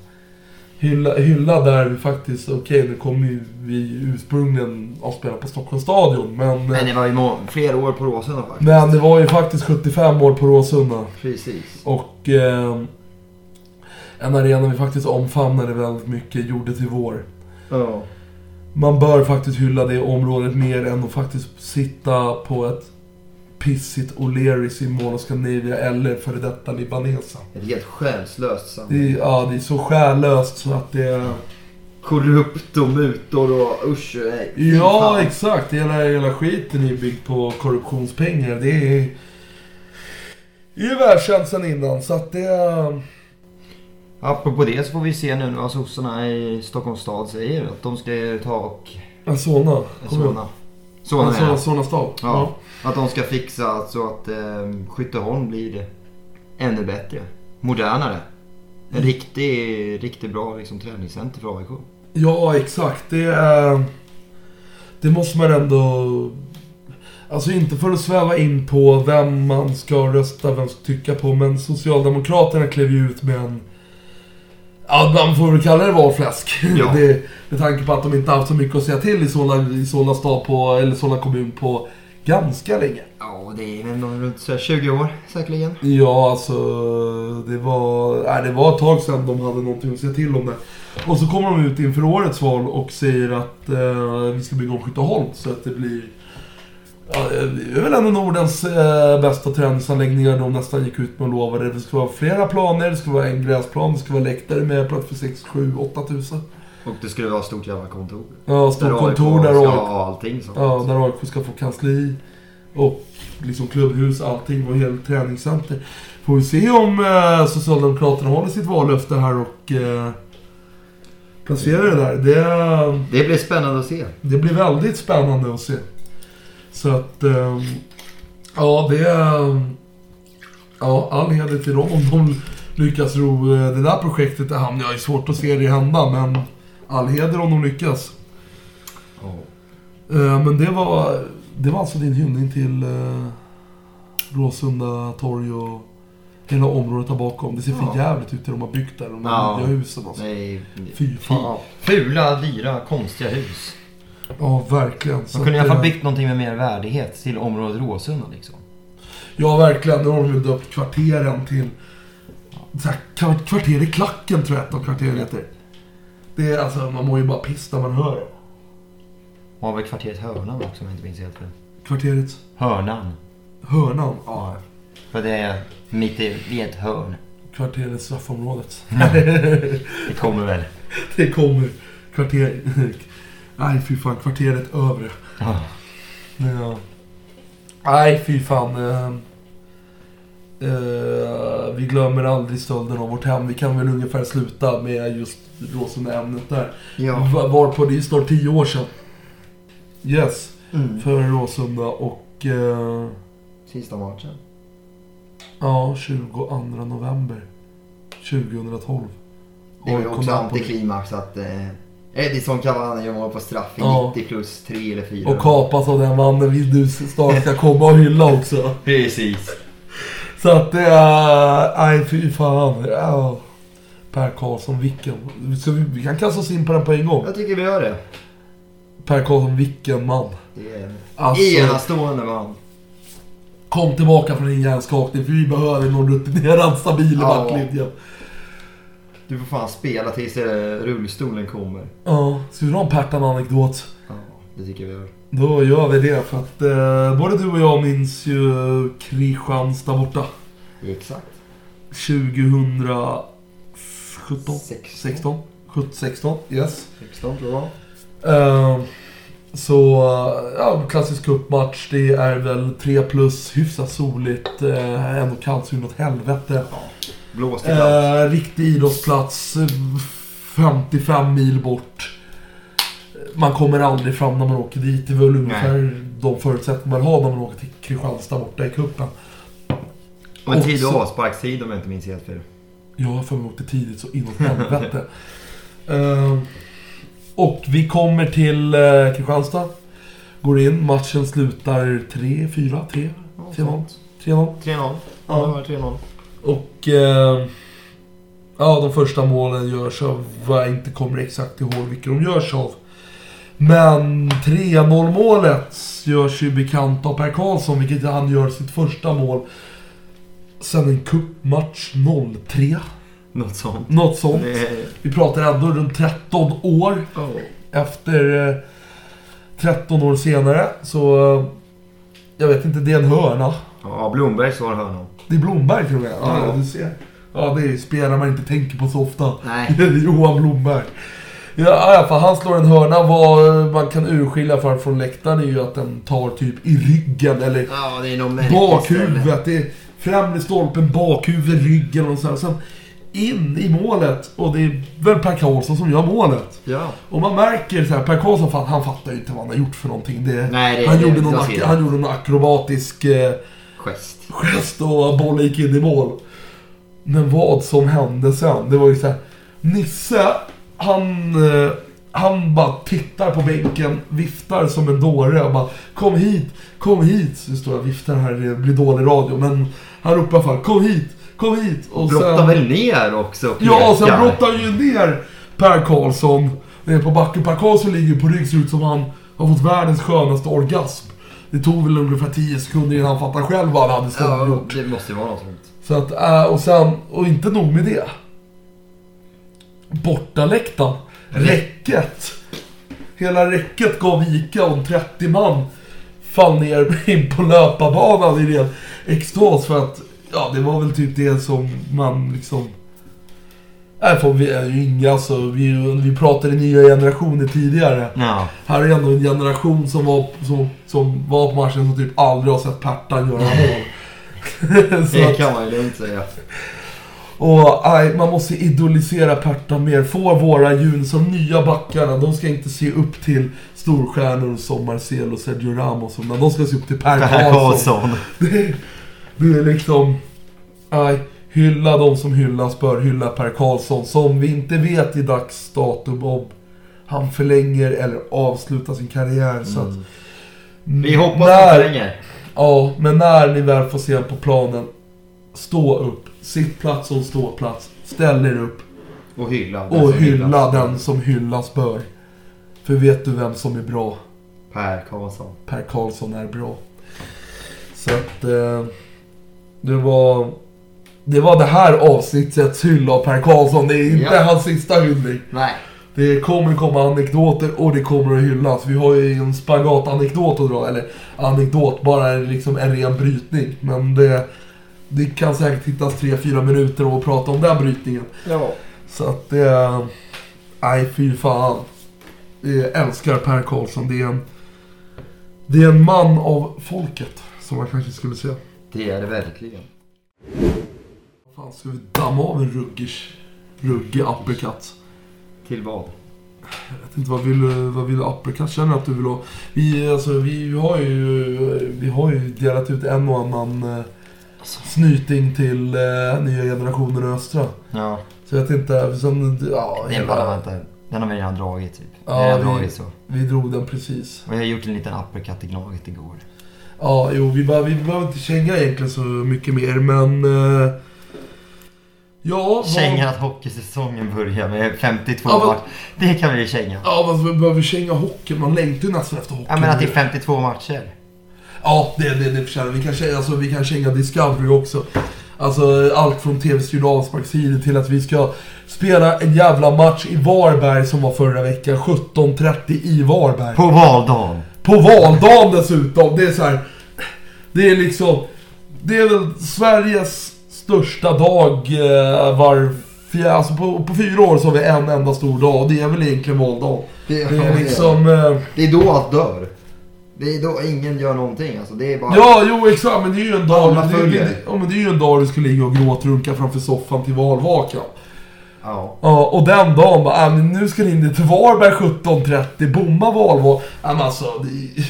Hylla, hylla där vi faktiskt, okej nu kommer ju vi ursprungligen att spela på Stockholms stadion. Men, Men det var ju må- flera år på Råsunda faktiskt. men det var ju faktiskt 75 år på Råsunda. Precis. Och eh, en arena vi faktiskt omfamnade väldigt mycket, gjorde till vår. Ja. Man bör faktiskt hylla det området mer än att faktiskt sitta på ett pissigt O'Learys i Mall of Scandinavia eller före detta Libanesa. Ett helt själslöst Det samhälle. är, ja, det är så själlöst så att det är... korrupt och mutor och usch. nej, Ja, fan. exakt. Hela, hela skiten är byggt på korruptionspengar. Det är det är ju välkänt sen innan. Så att det... är- Apropå det så får vi se nu vad sossarna i Stockholms stad säger. Att de ska ta och... Solna. Solna. Solna Solna. Solna stad. Ja. Att de ska fixa så att eh, Skytteholm blir ännu bättre. Modernare. En riktigt, riktigt bra liksom, träningscenter för AIK. Ja, exakt. Det är... Det måste man ändå... Alltså inte för att sväva in på vem man ska rösta, vem ska tycka på, men Socialdemokraterna klev ju ut med en... Ja, man får väl kalla det valfläsk. Ja. det, med tanke på att de inte haft så mycket att säga till i Solna, i Solna stad på, eller Solna kommun på ganska länge. Ja, det är väl någon runt så här 20 år säkerligen. Ja, alltså det var, nej, det var ett tag sedan de hade någonting att säga till om det. Och så kommer de ut inför årets val och säger att eh, vi ska bygga om Skytteholm så att det blir... Ja, det är väl en av Nordens eh, bästa träningsanläggningar. De nästan gick ut med och lovade. Det ska vara flera planer, det ska vara en gräsplan, det ska vara läktare med plats för 6, 7, 8 tusen. Och det skulle vara ett stort jävla kontor. Ja, stort kontor där AIK ska ha allting sånt. ja, där AIK ska få kansli. Och liksom klubbhus, allting och helt träningscenter. Får vi se om eh, Socialdemokraterna håller sitt vallöfte här och eh, placerar det där. Det, Det blir spännande att se. det blir väldigt spännande att se. Så att... Eh, ja, det... är- Ja, all heder till dem om de lyckas ro eh, det där projektet i hamn. Jag är svårt att se det hända, men all heder om de lyckas. Ja. Eh, Men det var, det var alltså din hyllning till uh, Råsunda torg och hela området där bakom. Det ser för Ja. jävligt ut det de har byggt där, de Ja. nya husen alltså. Nej, Fy fan. Fula, dyra, konstiga hus. Ja, verkligen. Så Man kunde i alla att, fall byggt någonting med mer värdighet till området Råsunda liksom. Ja, verkligen. Nu har de ju döpt kvarteren till... Så här, kvar- kvarter i klacken tror jag ett av kvarteren heter. Det är alltså, man mår ju bara piss när man hör det. Och har väl kvarteret Hörnan också om jag inte minns helt fel. Kvarteret Hörnan. Hörnan. Ja, För det är mitt i, i ett hörn. kvarteret straffområdet. Det kommer väl. Det kommer. Kvarter... Nej, fy fan. Kvarteret övre. Ja. Ja. Nej, fy fan. Eh, eh, vi glömmer aldrig stölden av vårt hem. Vi kan väl ungefär sluta med just Råsunda-ämnet där. Ja. Va- Varpå det är snart tio år sedan. Yes, Mm. för Råsunda och... Eh, Sista matchen. ja, 22 november 2012. Det var ju också antiklimax att eh, Edison Cavani gör mål på straff i Ja. 90 plus 3 eller 4. Och kapas av den mannen vi nu snart ska komma och hylla också. Precis. Så att det är... Nej, fy fan. Ja. Per Karlsson, vilken... Så vi, vi kan kasta oss in på den på en gång. Jag tycker vi gör det. Per Karlsson, vilken man. Det är en Alltså, enastående man. kom tillbaka från din hjärnskakning för vi behöver någon rutinerad, stabil Ja. backlinjen. Du får fan spela tills eh, rullstolen kommer. Ja, ska vi dra en Pertan-anekdot? Ja, det tycker vi gör. Då gör vi det för att eh, både du och jag minns ju Kristianstad borta. Exakt. 2017? 16. 16? 17, 16, yes. 16 tror jag. Eh, så, ja, klassisk cupmatch. Det är väl 3 plus, hyfsat soligt. Eh, ändå kallt så inåt helvete. Blåste kallt. Eh, riktig idrottsplats. eh, 55 mil bort. Man kommer aldrig fram när man åker dit. Det är väl ungefär de förutsättningar man har när man åker till Kristianstad borta i cupen. Och en tid och avsparkstid om jag inte minns helt fel. Har för mig åkte tidigt så inåt helvete. Eh, och vi kommer till uh, Kristianstad. Går in, matchen slutar 3, 4, 3, 3-0. 3-0. 3-0. Ja, Ja. det var 3-0. Och... eh, ja, de första målen görs av vad jag inte kommer exakt ihåg vilka de görs av. Men 3-0 målet görs ju bekant av Per Karlsson, vilket han gör sitt första mål. Sen en cupmatch 03. Något sånt. Något sånt. Är... Vi pratar ändå runt 13 år efter... Eh, 13 år senare. Så... Eh, jag vet inte, det är en hörna. Ja, Blomberg slår hörnan. Det är Blomberg tror jag. Ja, Ja. du ser. Ja, det är spelare man inte tänker på så ofta. Nej. Johan Blomberg. Ja, ja, för han slår en hörna. Vad man kan urskilja för från läktaren är ju att den tar typ i ryggen eller Ja, det är bakhuvudet. Det är främre stolpen, bakhuvud, ryggen och så här. Sen in i målet. Och det är väl Per Karlsson som gör målet. Ja. Och man märker så här, Per Karlsson, fan, han fattar ju inte vad han har gjort för någonting. Det, Nej, det- han, det- gjorde någon, han gjorde någon akrobatisk eh, Gest. gest och bollen gick in i mål. Men vad som hände sen, det var ju så här, Nisse, han, eh, han bara tittar på bänken, viftar som en dåre och bara Kom hit, kom hit. Så står jag och viftar här, det blir dålig radio. Men han ropar i alla fall Kom hit, kom hit. Och Brottar väl ner också och Ja, och sen brottar ju ner Per Karlsson ner på backen. Per Karlsson ligger på rygg, ser ut som han har fått världens skönaste orgasm. Det tog väl ungefär 10 sekunder innan han fattade själv vad han hade stått Ja, gjort. det måste ju vara något sånt. Så att, äh, och sen, och inte nog med det. Bortaläktaren, räcket. Hela räcket gav vika en 30 man fall ner in på löparbanan i ren extas för att, ja det var väl typ det som man liksom... Nej, för vi är ju inga alltså, vi, vi pratade nya generationer tidigare. Ja. Här är ändå en generation som var, som, som var på matchen som typ aldrig har sett Pertan göra mål. Det kan man ju lugnt säga. och nej, man måste idolisera Perta mer. Få våra jun som nya backarna, de ska inte se upp till storstjärnor som Marcelo och Sergio Ramos. Utan de ska se upp till Per. Karlsson. Det, det är liksom... Nej, hylla de som hyllas bör hylla Per Karlsson. Som vi inte vet i dags datum om han förlänger eller avslutar sin karriär. Så att, Mm. Vi hoppas när- inte länge. Ja, men när ni väl får se honom på planen, stå upp. Sitt plats som ståplats. Ställ er upp Och hylla. den och som hylla hyllas. den som hyllas bör. För vet du vem som är bra? Per Karlsson. Per Karlsson är bra. Så att eh, det var... Det var det här avsnittets hylla av Per Karlsson. Det är inte Ja. hans sista hyllning. Nej. Det kommer komma anekdoter och det kommer att hyllas. Vi har ju en spagatanekdot att dra. Eller anekdot, bara liksom en ren brytning. Men det, det kan säkert hittas 3-4 minuter och prata om den brytningen. Ja. Så att det... Nej, fy fan. Jag älskar Per Karlsson. Det är en... Det är en man av folket, som man kanske skulle säga. Det är det verkligen. Fan, ska vi damma av en ruggers, ruggig uppercut? Till vad? Jag vet inte, vad vill, vad vill uppercut? Känner att du vill ha... Vi, alltså, vi har ju... Vi har ju delat ut en och annan eh, snyting till eh, nya generationen Östra. Ja. Så jag vet inte, sen... Ja, Det är bara vänta. Den har vi redan dragit typ. Ja, redan vi- dragit så. Vi drog den precis. Och jag har gjort en liten uppercut i Gnaget igår. Ja, jo, vi, bara, vi behöver inte känga egentligen så mycket mer, men... Eh, ja, vad- Känga att hockeysäsongen börjar med 52 Ja, vad- matcher. Det kan vi känga. Ja, vad vi behöver känga hockey. Man längtar ju nästan efter hockey. Ja men att det är 52 matcher. Ja, det, det, det förtjänar vi. Kan känga, alltså, vi kan känga Discovery också. Alltså allt från tv-styrda avsparkssidor till att vi ska spela en jävla match i Varberg som var förra veckan. 17.30 i Varberg. På valdagen. På valdagen dessutom. Det är så här. Det är liksom... Det är väl Sveriges största dag eh, var... fjär- Alltså på, på fyra år så har vi en enda stor dag och det är väl egentligen valdag. Det är liksom... Eh, Det är då allt dör. Det är då ingen gör någonting alltså. Det är bara... ja, jo exakt, men det är ju en dag... Det, det, det, ja, men det är ju en dag du ska ligga och gråtrunka framför soffan till valvakan. Ja. Ja, och den dagen bara, äh, nu ska ni in till Varberg 17.30, bomma valval. Ja, men alltså,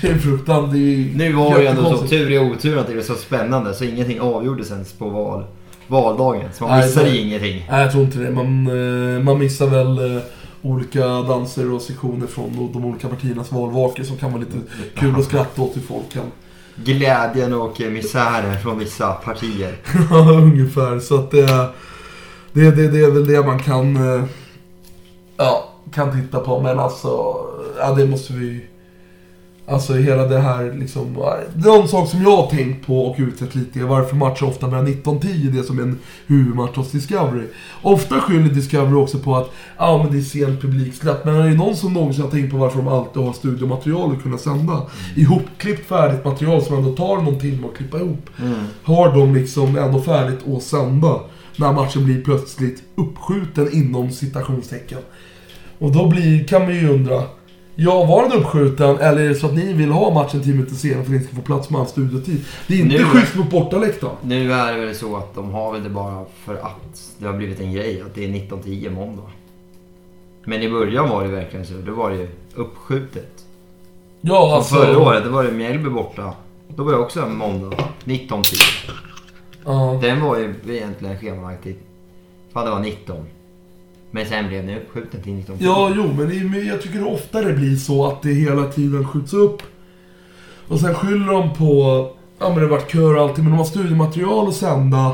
det är fruktansvärt. Det är Nu var det ju ändå så tur i oturen att det var så spännande så ingenting avgjordes ens på val, valdagen. Så man Nej, missade så- ingenting. Nej, jag tror inte det. Man, eh, man missar väl eh, olika danser och sektioner från de- olika partiernas valvakor som kan vara lite kul att skratta åt hur folk kan. Glädjen och eh, misären från vissa partier. Ungefär. Så att det, det, det, det är väl det man kan, ja, kan titta på. Men alltså, ja det måste vi... Alltså hela det här liksom... Någon sak som jag har tänkt på och utrett lite är varför matcher ofta börjar 19.10, det som är en huvudmatch hos Discovery. Ofta skyller Discovery också på att ja men det är sent publiksläpp. Men är det någon som någonsin har tänkt på varför de alltid har studiomaterial att kunna sända? Ihopklippt färdigt material som ändå tar någon timme att klippa ihop Mm. har de liksom ändå färdigt att sända när matchen blir plötsligt uppskjuten inom citationstecken. Och då blir, kan man ju undra. Ja, var den uppskjuten eller är det så att ni vill ha matchen 10 minuter senare för att ni ska få plats med all studiotid? Det är inte Nu- schysst mot bortaläktaren. Nu är det väl så att de har väl det bara för att det har blivit en grej att det är 19.10 måndag. Men i början var det verkligen så. Då var det ju uppskjutet. Ja, Som alltså. förra året, då var det Mjällby borta. Då var det också en måndag. 19.10. Ja. Den var ju egentligen schemalagd till... Fan det var 19. Men sen blev den uppskjuten till 19.10. Ja, jo, men det jag tycker oftare blir så att det hela tiden skjuts upp. Och sen skyller de på... Ja, men det har varit kör och allting, men de har studiematerial att sända.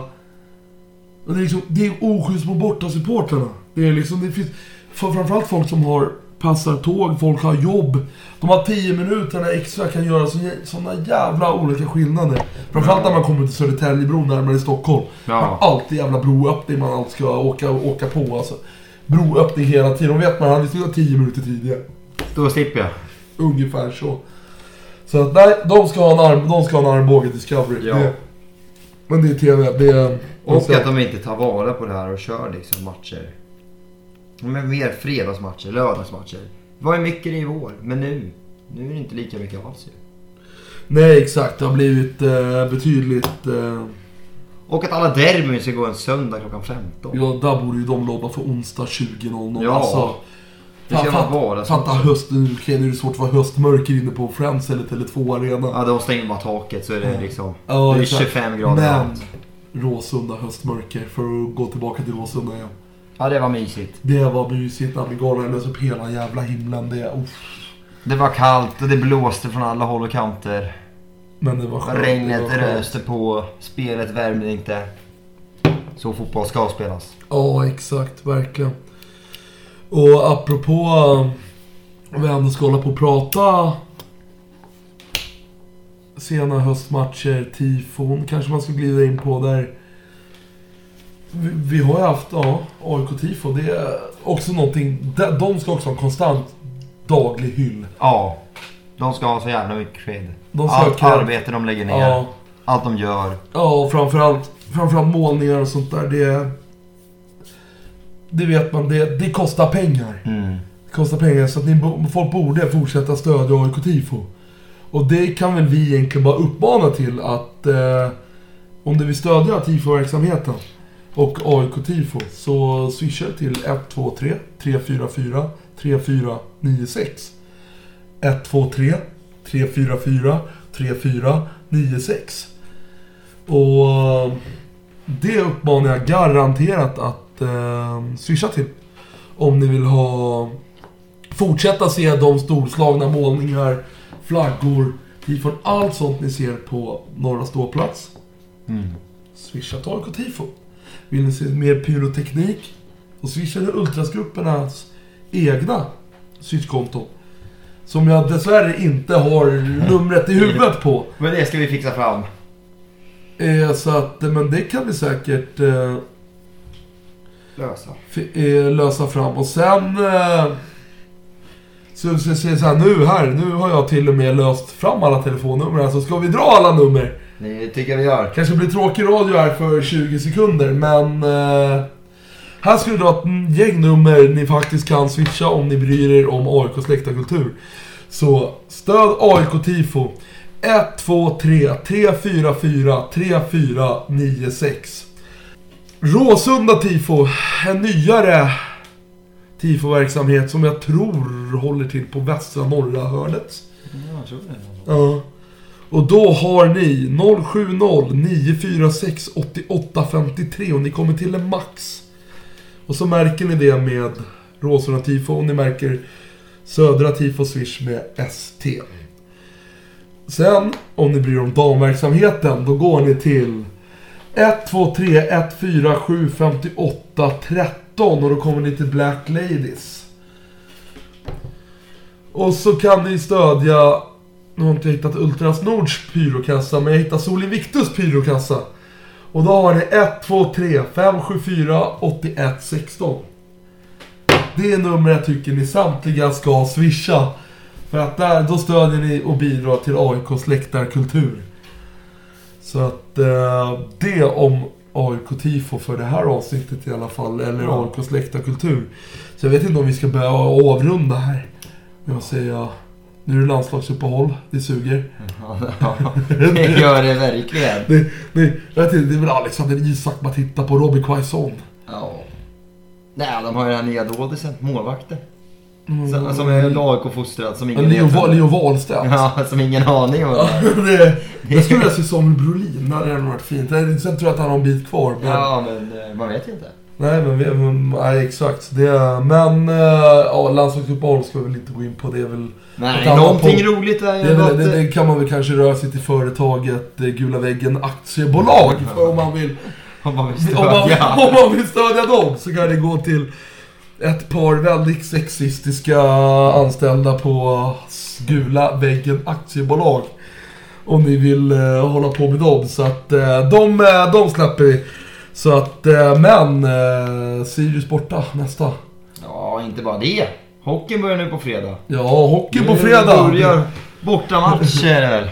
Och det är liksom, det är oschysst mot bortasupportrarna. Det är liksom, det finns... För framförallt folk som har passar tåg, folk har jobb. De har 10 minuterna extra kan göra såna jävla olika skillnader. Framförallt när man kommer till Södertäljebron närmare Stockholm. Ja. Alltid jävla broöppning man alltid ska åka, åka på alltså. Broöppning hela tiden. Då vet man han är 10 minuter tidigare. Då slipper jag. Ungefär så. Så att nej, de ska ha en, arm, de ska ha en armbåge Discovery. Ja. Det, men det är TV. Det är... Och att de inte tar vara på det här och kör liksom matcher. Men mer fredagsmatcher, lördagsmatcher. Det var ju mycket det i vår, men nu. Nu är det inte lika mycket alls ju. Nej, exakt. Det har blivit eh, betydligt... Eh, Och att alla derbyn ska gå en söndag klockan 15. ja, där borde ju de lobba för onsdag 20.00. Ja. Alltså, Det ska Fan, vara fatta hösten. Nu är det svårt att vara höstmörker inne på Friends eller Tele2 Arena. Ja, de stänger bara taket så är det liksom... Ja, det är exakt. 25 grader Men. Råsunda höstmörker, för att gå tillbaka till Råsunda igen. Ja, det var mysigt. Det var mysigt när Amigalan lös upp hela jävla himlen. Det, uff. Det var kallt och det blåste från alla håll och kanter. Men det var skönt. det Regnet var skönt. röste på, spelet värmde inte. Så fotboll ska spelas. Ja, exakt. Verkligen. Och apropå... Om vi ändå ska hålla på och prata... Sena höstmatcher, tifon kanske man ska glida in på där... Vi, vi har ju haft, ja, AIK-tifo. Det är också någonting... De, de ska också ha en konstant daglig hyll. Ja. De ska ha så jävla mycket cred. De Allt arbete de lägger ner. Ja, Allt de gör. ja, och framförallt, framförallt målningar och sånt där. Det... Det vet man, det, det kostar pengar. Mm. Det kostar pengar så att ni, folk borde fortsätta stödja AIK Tifo. Och det kan väl vi egentligen bara uppmana till att eh, om du vill stödja Tifo-verksamheten och AIK Tifo så swisha till 123 344 3496. 123 344 3496. Och eh, det uppmanar jag garanterat att eh, swisha till. Om ni vill ha... Fortsätta se de storslagna målningar, flaggor, tifon, allt sånt ni ser på Norra Ståplats. Mm. Swisha till AIK Tifo. Vill ni se mer pyroteknik? Och swisha till Ultrasgruppernas egna switchkonton. Som jag dessvärre inte har numret i huvudet på. Men det ska vi fixa fram. Eh, så att, eh, men det kan vi säkert eh, Lösa. eh, lösa fram. Och sen... Eh, så, så, så, så här, nu här, nu har jag till och med löst fram alla telefonnummer. Alltså ska vi dra alla nummer? Det tycker jag vi gör. Kanske blir tråkig radio här för 20 sekunder, men... Här ska vi dra ett gäng nummer ni faktiskt kan switcha om ni bryr er om AIKs läktarkultur. Så, stöd AIK Tifo. 1, 2, 3, 3, 4, 4, 3, 4, 9, 6. Råsunda Tifo, en nyare Tifo-verksamhet som jag tror håller till på västra norra hörnet. Ja, jag tror det. Ja. Och då har ni 070 946 8853 och ni kommer till en max. Och så märker ni det med Råsunda Tifo och ni märker Södra Tifo Swish med ST. Sen, om ni bryr er om damverksamheten, då går ni till 123 147 58 13 och då kommer ni till Black Ladies. Och så kan ni stödja nu har inte jag hittat Ultras Nords pyrokassa, men jag hittar Sol Invictus pyrokassa. Och då har ni 1, 2, 3, 5, 7, 4, 81, 16. Det är nummer jag tycker ni samtliga ska swisha. För att där, då stödjer ni och bidrar till AIKs läktarkultur. Så att eh, det om AIK-tifo för det här avsnittet i alla fall. Eller Ja. AIKs läktarkultur. Så jag vet inte om vi ska börja avrunda här. Med att säga, nu är det landslagsuppehåll, det suger. Ja, det gör det verkligen. Det, det, det är väl Alexander Isak man tittar på, Robin Quaison. Ja. Nej, de har ju den här nya dådisen, målvakten. Mm. Som, är lag-fostrad, som ingen Leo, vet. Leo Wahlstedt. Ja, som ingen aning om. Ja, det, jag skulle vilja se Samuel Brolin, det hade varit fint. Sen tror jag att han har en bit kvar. Men, Ja, men eh, man vet ju inte. Nej, men, vi, nej, exakt. Det, men uh, ja, landslagsuppehåll ska vi väl inte gå in på. Det är väl... Nej, någonting på- roligt är Det, ju väl, det, det kan man väl kanske röra sig till företaget eh, Gula Väggen Aktiebolag. För om man vill Om man vill Om man, stödja. om man vill stödja dem så kan det gå till ett par väldigt sexistiska anställda på Gula Väggen Aktiebolag. Om ni vill eh, hålla på med dem. Så att eh, de, eh, de släpper vi. Så att, eh, men eh, Sirius borta nästa. Ja, inte bara det. Hockeyn börjar nu på fredag. Ja, hockey på Nu fredag. börjar bortamatcher.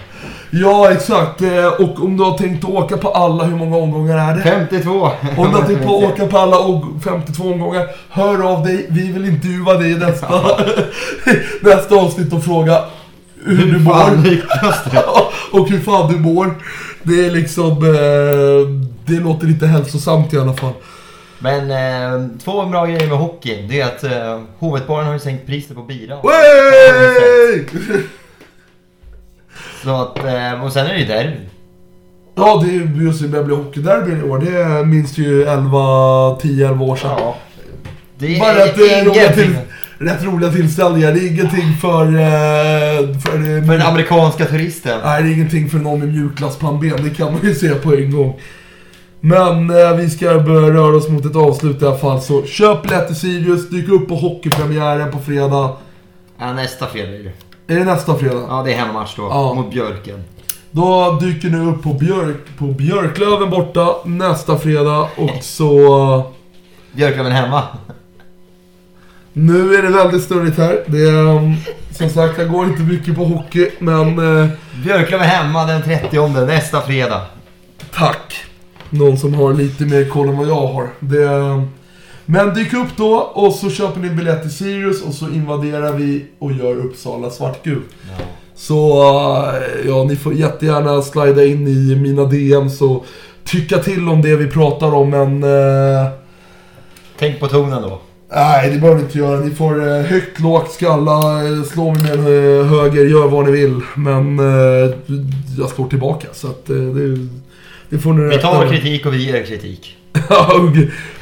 Ja, exakt. Eh, och om du har tänkt att åka på alla, hur många omgångar är det? 52. Om du har tänkt på att åka på alla og- 52 omgångar, hör av dig. Vi vill intervjua dig i nästa, nästa avsnitt och fråga hur du fan mår. det? och hur fan du mår. Det är liksom... Eh, det låter lite hälsosamt i alla fall. Men eh, två bra grejer med hockey. Det är att eh, Hovetbaren har ju sänkt priset på bira. Så att, eh, och sen är det ju derby. Ja, det är just det börjar bli hockeyderby i år. Det minns ju 11, 10-11 år sedan. Ja. Det Bara att det är roliga, till, rätt roliga tillställningar. Det är ingenting för... Eh, för, eh, för den amerikanska turisten. Nej, det är ingenting för någon med mjukglasspannben. Det kan man ju se på en gång. Men eh, vi ska börja röra oss mot ett avslut i alla fall. Så köp biljett till Sirius, dyk upp på hockeypremiären på fredag. Ja, nästa fredag är det. Är det nästa fredag? Ja, det är hemmamatch då. Ja. Mot Björken. Då dyker ni upp på, Björk, på Björklöven borta nästa fredag. Och så... Björklöven hemma. Nu är det väldigt snurrigt här. Det är, um, som sagt, jag går inte mycket på hockey, men eh, Björklöven hemma den 30 nästa fredag. tack. Någon som har lite mer koll än vad jag har. Det, men dyk upp då och så köper ni biljett till Sirius och så invaderar vi och gör Uppsala svartgul. Så eh, ja, ni får jättegärna slida in i mina DMs och tycka till om det vi pratar om, men... Eh, Tänk på tonen då. Nej, det behöver ni inte göra. Ni får eh, högt, lågt, skalla, eh, slå mig med en eh, höger, gör vad ni vill. Men eh, jag står tillbaka, så att det, det får ni Vi tar kritik och vi ger kritik. Ja,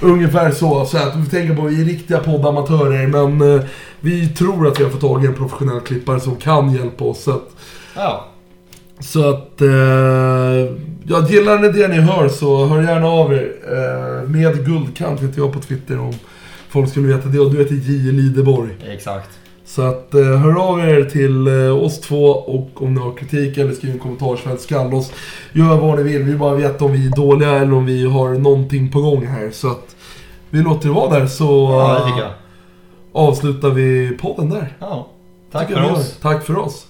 ungefär så. så att vi tänker på att vi är riktiga poddamatörer, men eh, vi tror att vi har fått tag i en professionell klippare som kan hjälpa oss. Så att, Ja. så att eh, ja, gillar ni det ni hör så hör gärna av er. Eh, med guldkant heter jag på Twitter om folk skulle veta det. Och du heter J. Lideborg. Exakt. Så att eh, hör av er till eh, oss två och om ni har kritik eller skriv en kommentarsfält, skall oss. Gör vad ni vill, vi vill bara veta om vi är dåliga eller om vi har någonting på gång här. Så att vi låter det vara där så Ja, eh, avslutar vi podden där. Ja. Tack Tycker för oss. Tack för oss.